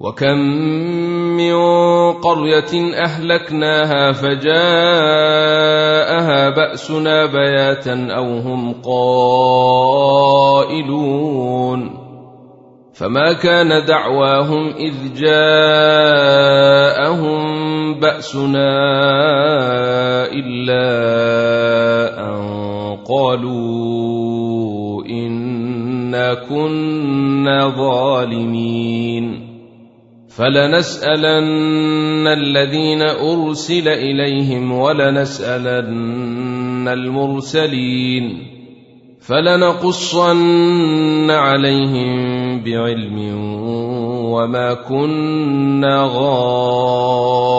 وكم من قريه اهلكناها فجاءها باسنا بياتا أو هم قائلون فما كان دعواهم اذ جاءهم باسنا الا ان قالوا انا كنا ظالمين فلنسألن الذين أرسل إليهم ولنسألن المرسلين فلنقصن عليهم بعلم وما كنا غائبين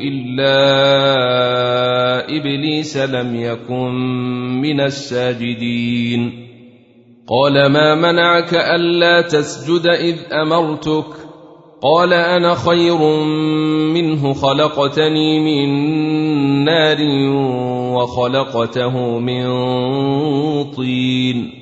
إلا إبليس لم يكن من الساجدين. قال ما منعك ألا تسجد إذ أمرتك؟ قال أنا خير منه خلقتني من نار وخلقته من طين.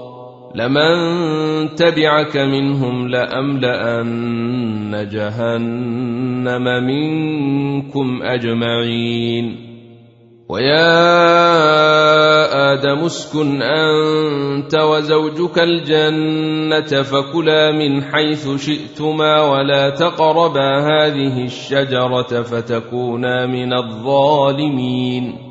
لمن تبعك منهم لأملأن جهنم منكم أجمعين. ويا آدم اسكن أنت وزوجك الجنة فكلا من حيث شئتما ولا تقربا هذه الشجرة فتكونا من الظالمين.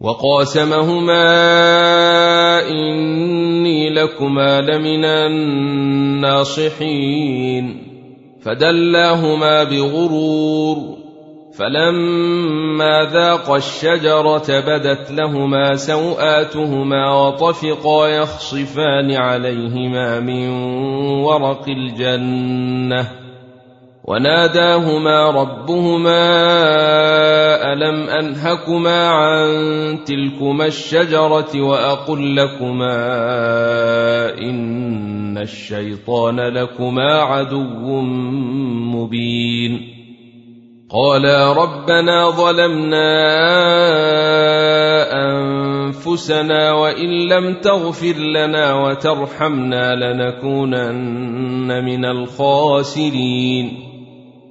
وقاسمهما إني لكما لمن الناصحين. فدلاهما بغرور فلما ذاقا الشجرة بدت لهما سوآتهما وطفقا يخصفان عليهما من ورق الجنة. وناداهما ربهما ألم أنهكما عن تلكما الشجرة وأقل لكما إن الشيطان لكما عدو مبين قالا ربنا ظلمنا أنفسنا وإن لم تغفر لنا وترحمنا لنكونن من الخاسرين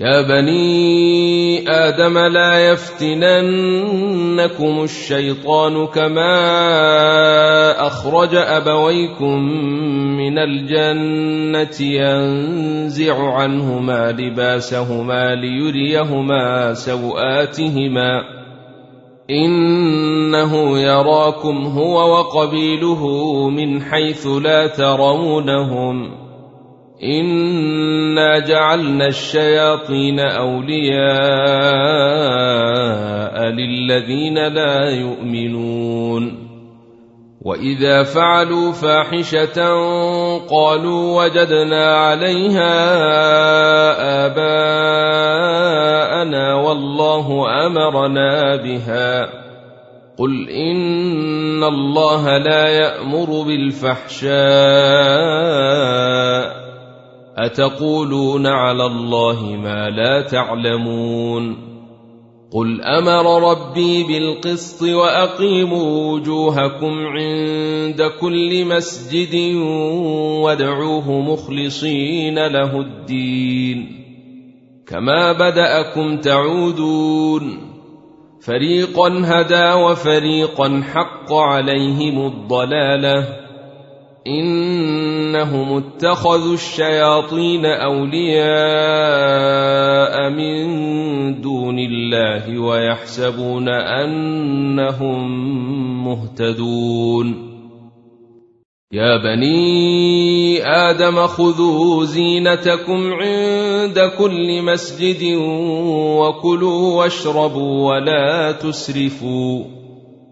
يا بني آدم لا يفتننكم الشيطان كما أخرج أبويكم من الجنة ينزع عنهما لباسهما ليريهما سوآتهما إنه يراكم هو وقبيله من حيث لا ترونهم انا جعلنا الشياطين اولياء للذين لا يؤمنون واذا فعلوا فاحشه قالوا وجدنا عليها اباءنا والله امرنا بها قل ان الله لا يامر بالفحشاء أتقولون على الله ما لا تعلمون قل أمر ربي بالقسط وأقيموا وجوهكم عند كل مسجد وادعوه مخلصين له الدين كما بدأكم تعودون فريقا هدى وفريقا حق عليهم الضلالة إنهم اتخذوا الشياطين أولياء من دون الله ويحسبون أنهم مهتدون. يا بني آدم خذوا زينتكم عند كل مسجد وكلوا واشربوا ولا تسرفوا.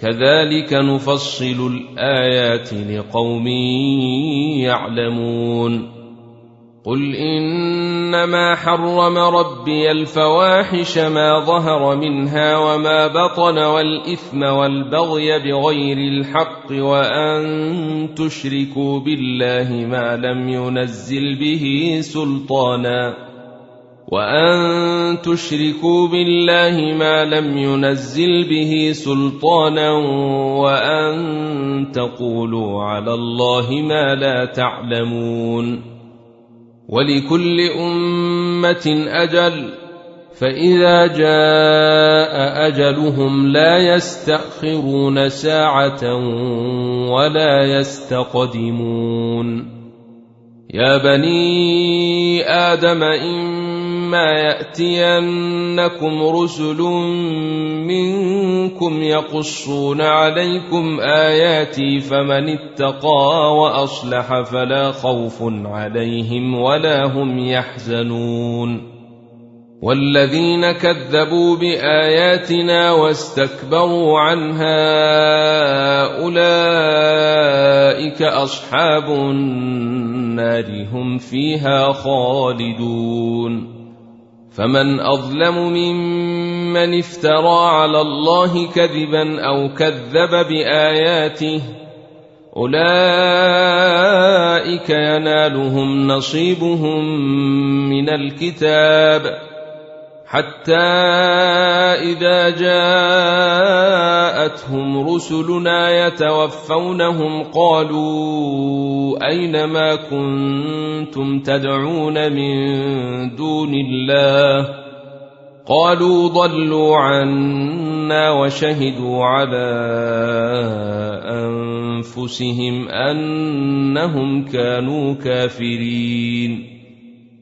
كذلك نفصل الآيات لقوم يعلمون. قل إنما حرم ربي الفواحش ما ظهر منها وما بطن والإثم والبغي بغير الحق وأن تشركوا بالله ما لم ينزل به سلطانا. وأن تشركوا بالله ما لم ينزل به سلطانا وأن تقولوا على الله ما لا تعلمون ولكل أمة أجل فإذا جاء أجلهم لا يستأخرون ساعة ولا يستقدمون. يا بني آدم إن إما يأتينكم رسل منكم يقصون عليكم آياتي فمن اتقى وأصلح فلا خوف عليهم ولا هم يحزنون والذين كذبوا بآياتنا واستكبروا عنها أولئك أصحاب النار هم فيها خالدون فمن أظلم ممن افترى على الله كذبا أو كذب بآياته أولئك ينالهم نصيبهم من الكتاب. حتى إذا جاءتهم رسلنا يتوفونهم قالوا أين ما كنتم تدعون من دون الله؟ قالوا ضلوا عنا وشهدوا على أنفسهم أنهم كانوا كافرين.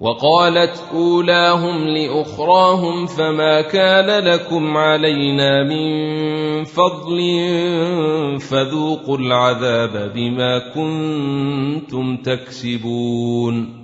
وقالت أولاهم لأخراهم فما كان لكم علينا من فضل فذوقوا العذاب بما كنتم تكسبون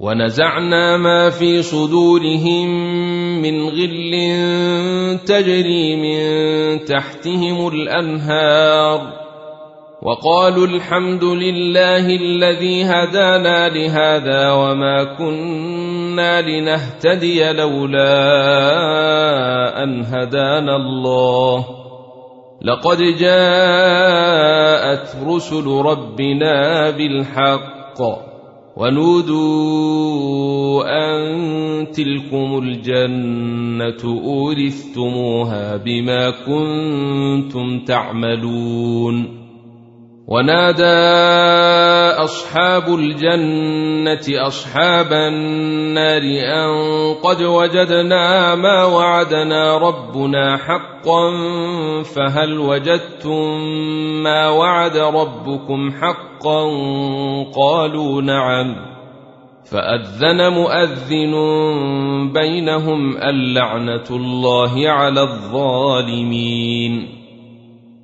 ونزعنا ما في صدورهم من غل تجري من تحتهم الأنهار وقالوا الحمد لله الذي هدانا لهذا وما كنا لنهتدي لولا أن هدانا الله. لقد جاءت رسل ربنا بالحق. ونودوا أن تلكم الجنة أورثتموها بما كنتم تعملون. ونادى أصحاب الجنة أصحاب النار أن قد وجدنا ما وعدنا ربنا حقا فهل وجدتم ما وعد ربكم حقا قالوا نعم فأذن مؤذن بينهم اللعنه الله على الظالمين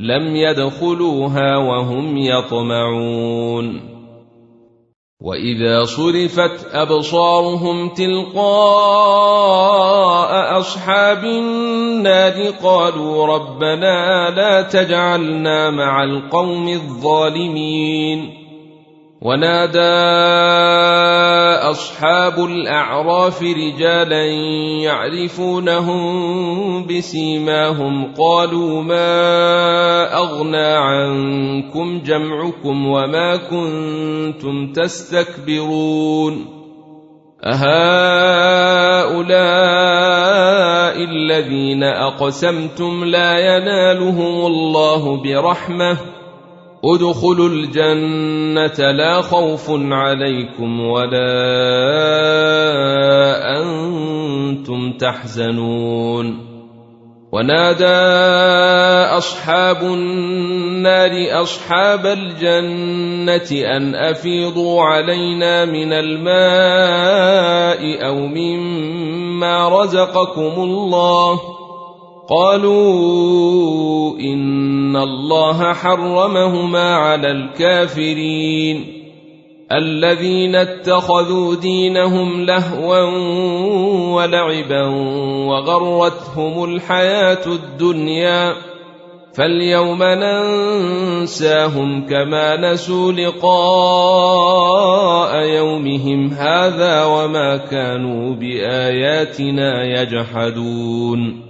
لم يدخلوها وهم يطمعون. وإذا صرفت أبصارهم تلقاء أصحاب النار قالوا ربنا لا تجعلنا مع القوم الظالمين. ونادى أصحاب الأعراف رجالا يعرفونهم بسيماهم قالوا ما أغنى عنكم جمعكم وما كنتم تستكبرون أهؤلاء الذين أقسمتم لا ينالهم الله برحمة ادخلوا الجنة لا خوف عليكم ولا أنتم تحزنون. ونادى أصحاب النار أصحاب الجنة أن أفيضوا علينا من الماء أو مما رزقكم الله. قالوا إن الله حرمهما على الكافرين الذين اتخذوا دينهم لهوا ولعبا وغرتهم الحياة الدنيا فاليوم ننساهم كما نسوا لقاء يومهم هذا وما كانوا بآياتنا يجحدون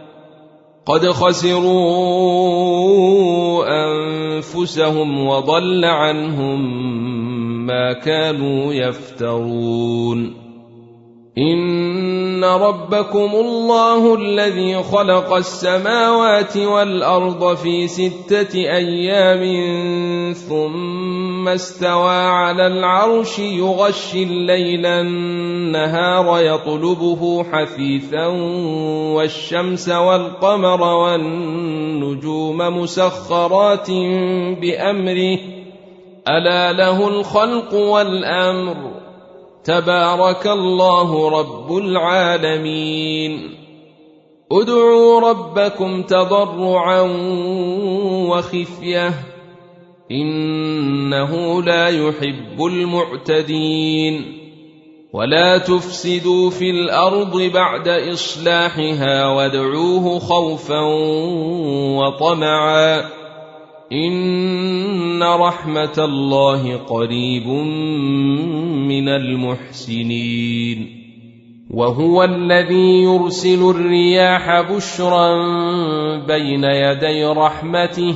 قد خسروا أنفسهم وضل عنهم ما كانوا يفترون. ان ربكم الله الذي خلق السماوات والارض في سته أيام ثم استوى على العرش يغشي الليل النهار يطلبه حثيثا والشمس والقمر والنجوم مسخرات بامره الا له الخلق والامر تبارك الله رب العالمين. ادعوا ربكم تضرعا وخفية. إنه لا يحب المعتدين. ولا تفسدوا في الأرض بعد إصلاحها وادعوه خوفا وطمعا. ان رحمه الله قريب من المحسنين وهو الذي يرسل الرياح بشرا بين يدي رحمته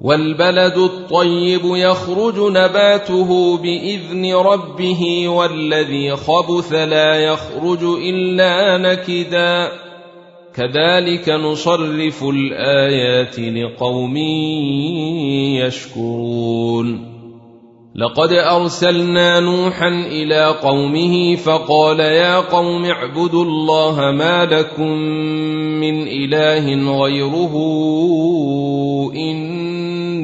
والبلد الطيب يخرج نباته بإذن ربه والذي خبث لا يخرج إلا نكدا. كذلك نصرف الآيات لقوم يشكرون. لقد أرسلنا نوحا إلى قومه فقال يا قوم اعبدوا الله ما لكم من إله غيره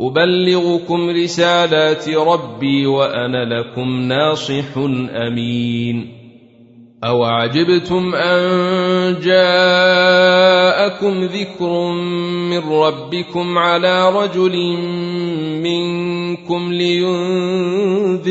أبلغكم رسالات ربي وأنا لكم ناصح أمين. أوعجبتم أن جاءكم ذكر من ربكم على رجل منكم لينذركم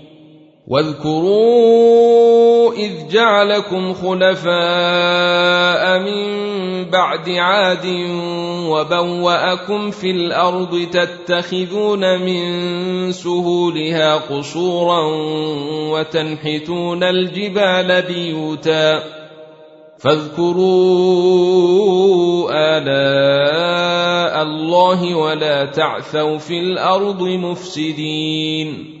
واذكروا إذ جعلكم خلفاء من بعد عاد وبوأكم في الأرض تتخذون من سهولها قصورا وتنحتون الجبال بيوتا فاذكروا آلاء الله ولا تعثوا في الأرض مفسدين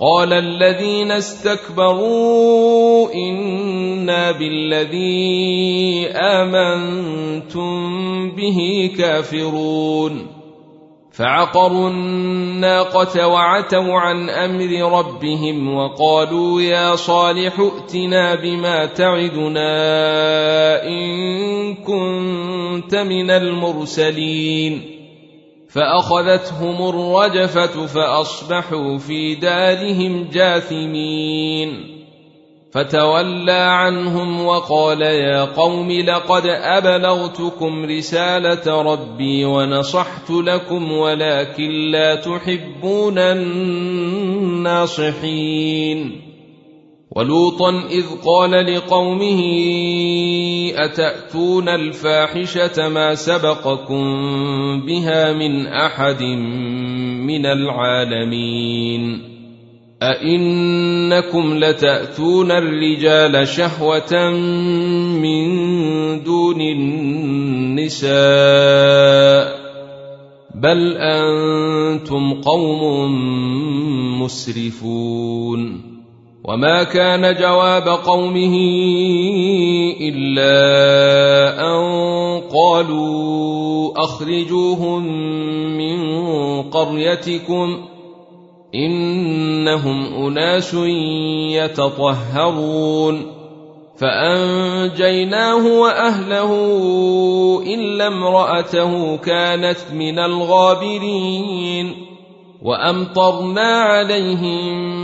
قال الذين استكبروا إنا بالذي آمنتم به كافرون. فعقروا الناقة وعتوا عن أمر ربهم وقالوا يا صالح ائتنا بما تعدنا إن كنت من المرسلين. فأخذتهم الرجفة فأصبحوا في دارهم جاثمين. فتولى عنهم وقال يا قوم لقد أبلغتكم رسالة ربي ونصحت لكم ولكن لا تحبون الناصحين. ولوطا إذ قال لقومه أتأتون الفاحشة ما سبقكم بها من أحد من العالمين؟ أئنكم لتأتون الرجال شهوة من دون النساء؟ بل أنتم قوم مسرفون. وما كان جواب قومه إلا أن قالوا أخرجوهم من قريتكم ۖ انهم اناس يتطهرون فانجيناه واهله الا امراته كانت من الغابرين وامطرنا عليهم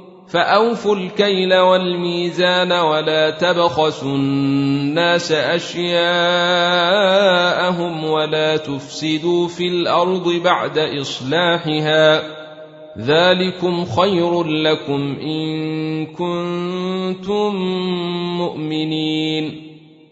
فأوفوا الكيل والميزان ولا تبخسوا الناس أشياءهم ولا تفسدوا في الأرض بعد إصلاحها ذلكم خير لكم إن كنتم مؤمنين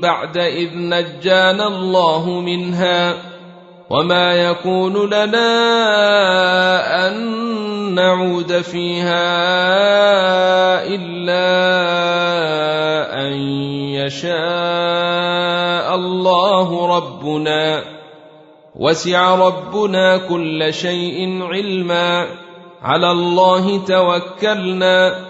بعد إذ نجانا الله منها وما يكون لنا أن نعود فيها إلا أن يشاء الله ربنا وسع ربنا كل شيء علما على الله توكلنا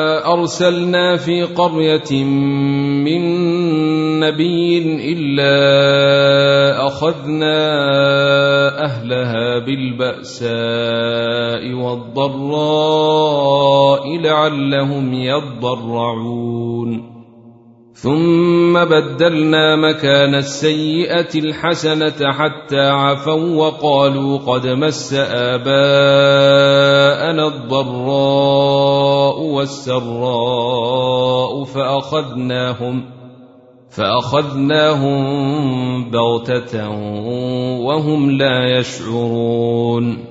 ارسلنا في قرية من نبي إلا أخذنا أهلها بالبأساء والضراء لعلهم يضرعون. ثم بدلنا مكان السيئة الحسنة حتى عفوا وقالوا قد مس آباءنا الضراء والسراء فأخذناهم فأخذناهم بغتة وهم لا يشعرون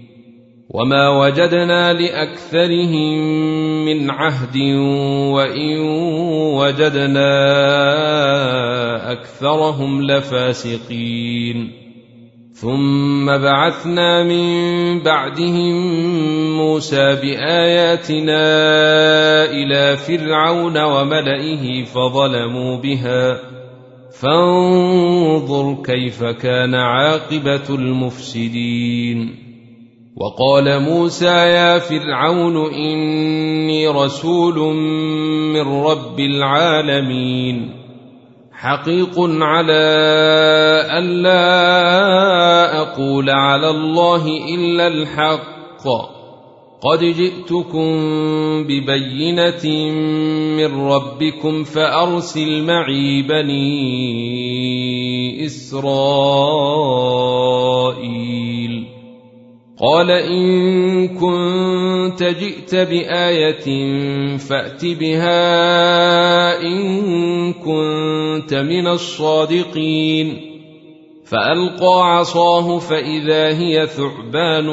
وما وجدنا لاكثرهم من عهد وان وجدنا اكثرهم لفاسقين ثم بعثنا من بعدهم موسى باياتنا إلى فرعون وملئه فظلموا بها فانظر كيف كان عاقبه المفسدين وقال موسى يا فرعون إني رسول من رب العالمين حقيق على الا أقول على الله إلا الحق. قد جئتكم ببينة من ربكم فأرسل معي بني إسرائيل. قال إن كنت جئت بآية فأت بها إن كنت من الصادقين. فألقى عصاه فإذا هي ثعبان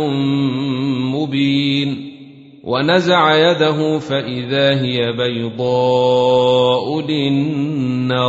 مبين. ونزع يده فإذا هي بيضاء للناظرين.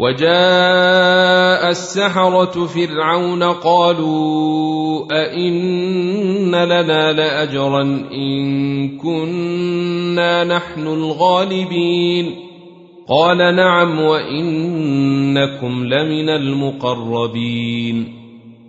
وجاء السحرة فرعون قالوا أئن لنا لأجرا إن كنا نحن الغالبين قال نعم وإنكم لمن المقربين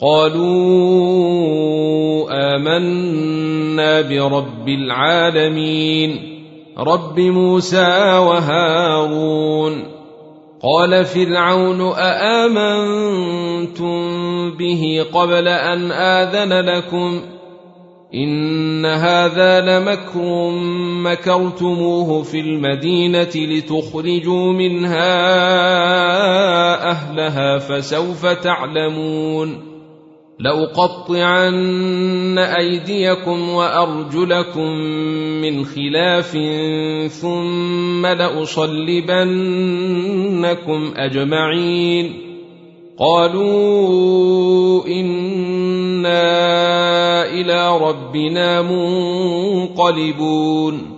قالوا آمنا برب العالمين رب موسى وهارون. قال فرعون أآمنتم به قبل أن آذن لكم؟ إن هذا لمكر مكرتموه في المدينة لتخرجوا منها أهلها فسوف تعلمون. لأقطعن أيديكم وأرجلكم من خلاف ثم لأصلبنكم أجمعين. قالوا إنا إلى ربنا منقلبون.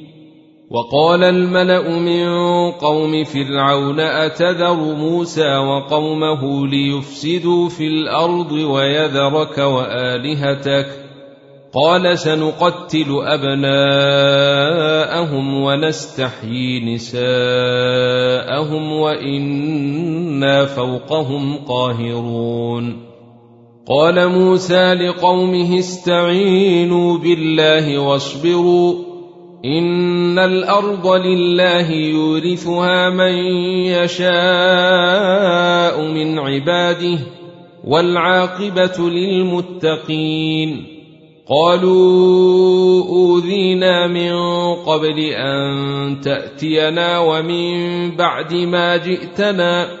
وقال الملأ من قوم فرعون أتذر موسى وقومه ليفسدوا في الأرض ويذرك وآلهتك قال سنقتل أبناءهم ونستحيي نساءهم وإنا فوقهم قاهرون قال موسى لقومه استعينوا بالله واصبروا ان الأرض لله يورثها من يشاء من عباده والعاقبه للمتقين قالوا اوذينا من قبل ان تاتينا ومن بعد ما جئتنا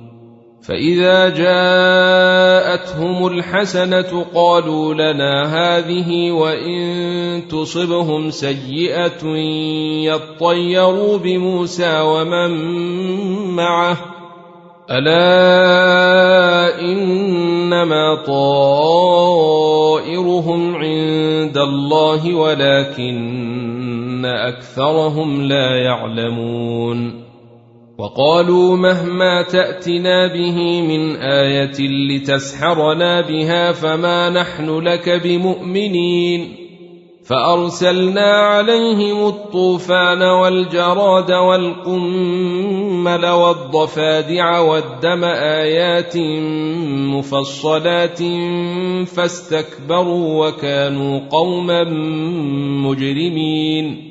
فإذا جاءتهم الحسنة قالوا لنا هذه وإن تصبهم سيئة يطيروا بموسى ومن معه ألا إنما طائرهم عند الله ولكن أكثرهم لا يعلمون وقالوا مهما تأتنا به من آية لتسحرنا بها فما نحن لك بمؤمنين فأرسلنا عليهم الطوفان والجراد والقمل والضفادع والدم آيات مفصلات فاستكبروا وكانوا قوما مجرمين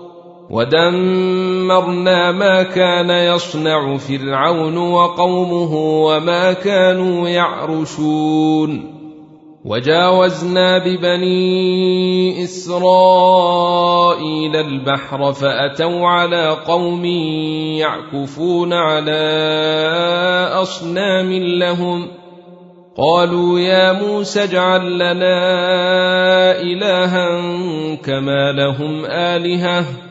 ودمرنا ما كان يصنع فرعون وقومه وما كانوا يعرشون. وجاوزنا ببني إسرائيل البحر فأتوا على قوم يعكفون على أصنام لهم. قالوا يا موسى اجعل لنا إلها كما لهم آلهة.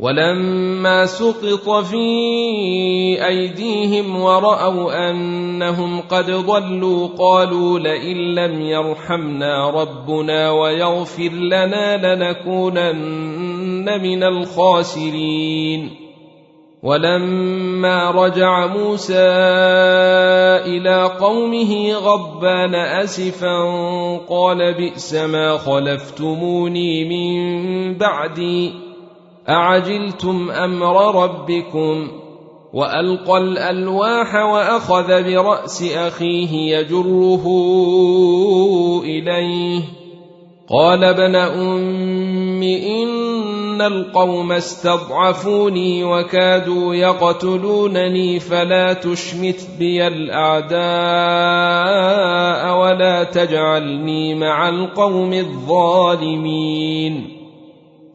ولما سقط في أيديهم ورأوا أنهم قد ضلوا قالوا لئن لم يرحمنا ربنا ويغفر لنا لنكونن من الخاسرين. ولما رجع موسى إلى قومه غضبان آسفا قال بئس ما خلفتموني من بعدي. أعجلتم أمر ربكم؟ وألقى الألواح وأخذ برأس أخيه يجره إليه. قال ابن أم إن القوم استضعفوني وكادوا يقتلونني فلا تشمت بي الأعداء ولا تجعلني مع القوم الظالمين.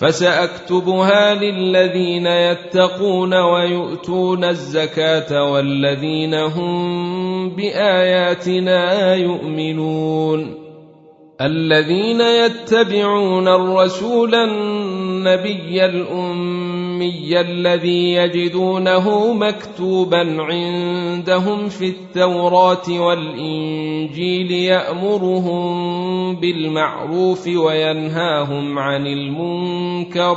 فسأكتبها للذين يتقون ويؤتون الزكاة والذين هم بآياتنا يؤمنون. الذين يتبعون الرسول النبي الأمي الذي يجدونه مكتوبا عندهم في التوراة والإنجيل يأمرهم بالمعروف وينهاهم عن المنكر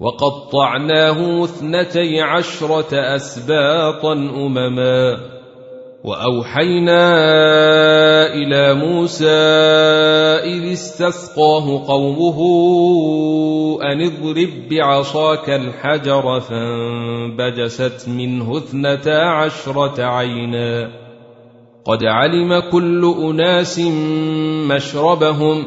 وقطعناه اثنتي عشرة أسباطا أمما وأوحينا إلى موسى إذ استسقاه قومه أن اضرب بعصاك الحجر فانبجست منه اثنتا عشرة عينا قد علم كل أناس مشربهم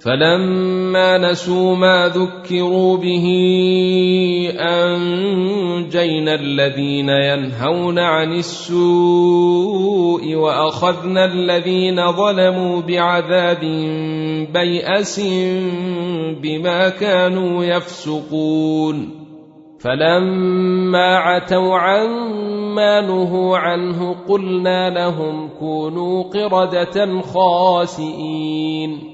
فلما نسوا ما ذكروا به أنجينا الذين ينهون عن السوء وأخذنا الذين ظلموا بعذاب بيأس بما كانوا يفسقون. فلما عتوا عما نهوا عنه قلنا لهم كونوا قردة خاسئين.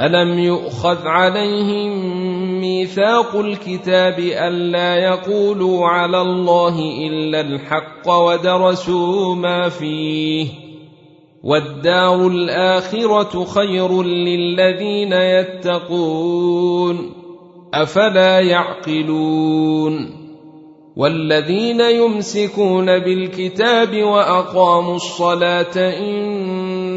الم يؤخذ عليهم ميثاق الكتاب الا يقولوا على الله الا الحق ودرسوا ما فيه والدار الاخره خير للذين يتقون افلا يعقلون والذين يمسكون بالكتاب واقاموا الصلاه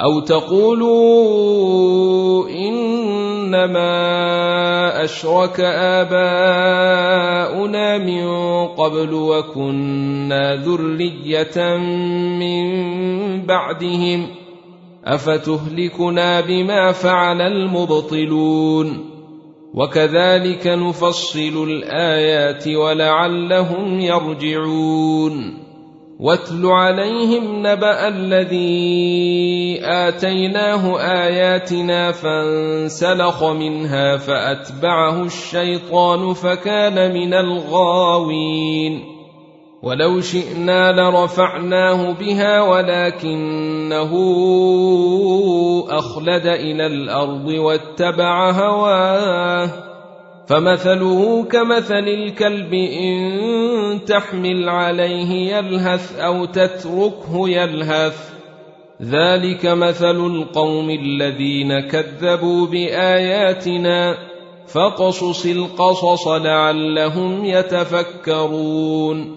أو تقولوا إنما أشرك آباؤنا من قبل وكنا ذرية من بعدهم أفتهلكنا بما فعل المبطلون وكذلك نفصل الآيات ولعلهم يرجعون واتل عليهم نبأ الذي آتيناه آياتنا فانسلخ منها فأتبعه الشيطان فكان من الغاوين. ولو شئنا لرفعناه بها ولكنه أخلد إلى الأرض واتبع هواه. فمثله كمثل الكلب إن تحمل عليه يلهث أو تتركه يلهث. ذلك مثل القوم الذين كذبوا بآياتنا فقصص القصص لعلهم يتفكرون.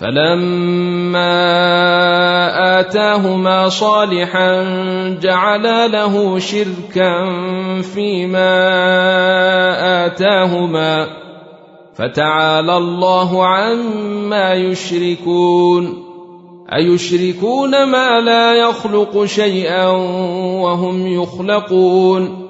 فلما آتاهما صالحا جعلا له شركا فيما آتاهما فتعالى الله عما يشركون أيشركون ما لا يخلق شيئا وهم يخلقون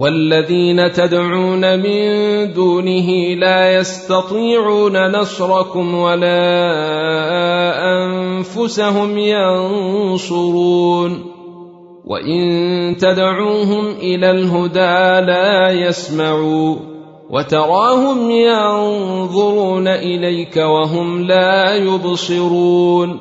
والذين تدعون من دونه لا يستطيعون نصركم ولا أنفسهم ينصرون وإن تدعوهم إلى الهدى لا يسمعوا وتراهم ينظرون إليك وهم لا يبصرون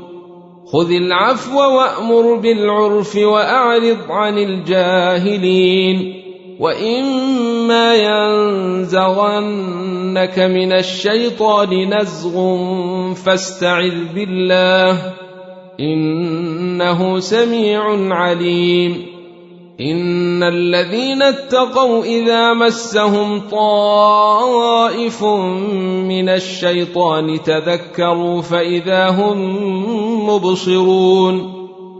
خذ العفو وأمر بالعرف وأعرض عن الجاهلين واما ينزغنك من الشيطان نزغ فاستعذ بالله انه سميع عليم ان الذين اتقوا اذا مسهم طائف من الشيطان تذكروا فاذا هم مبصرون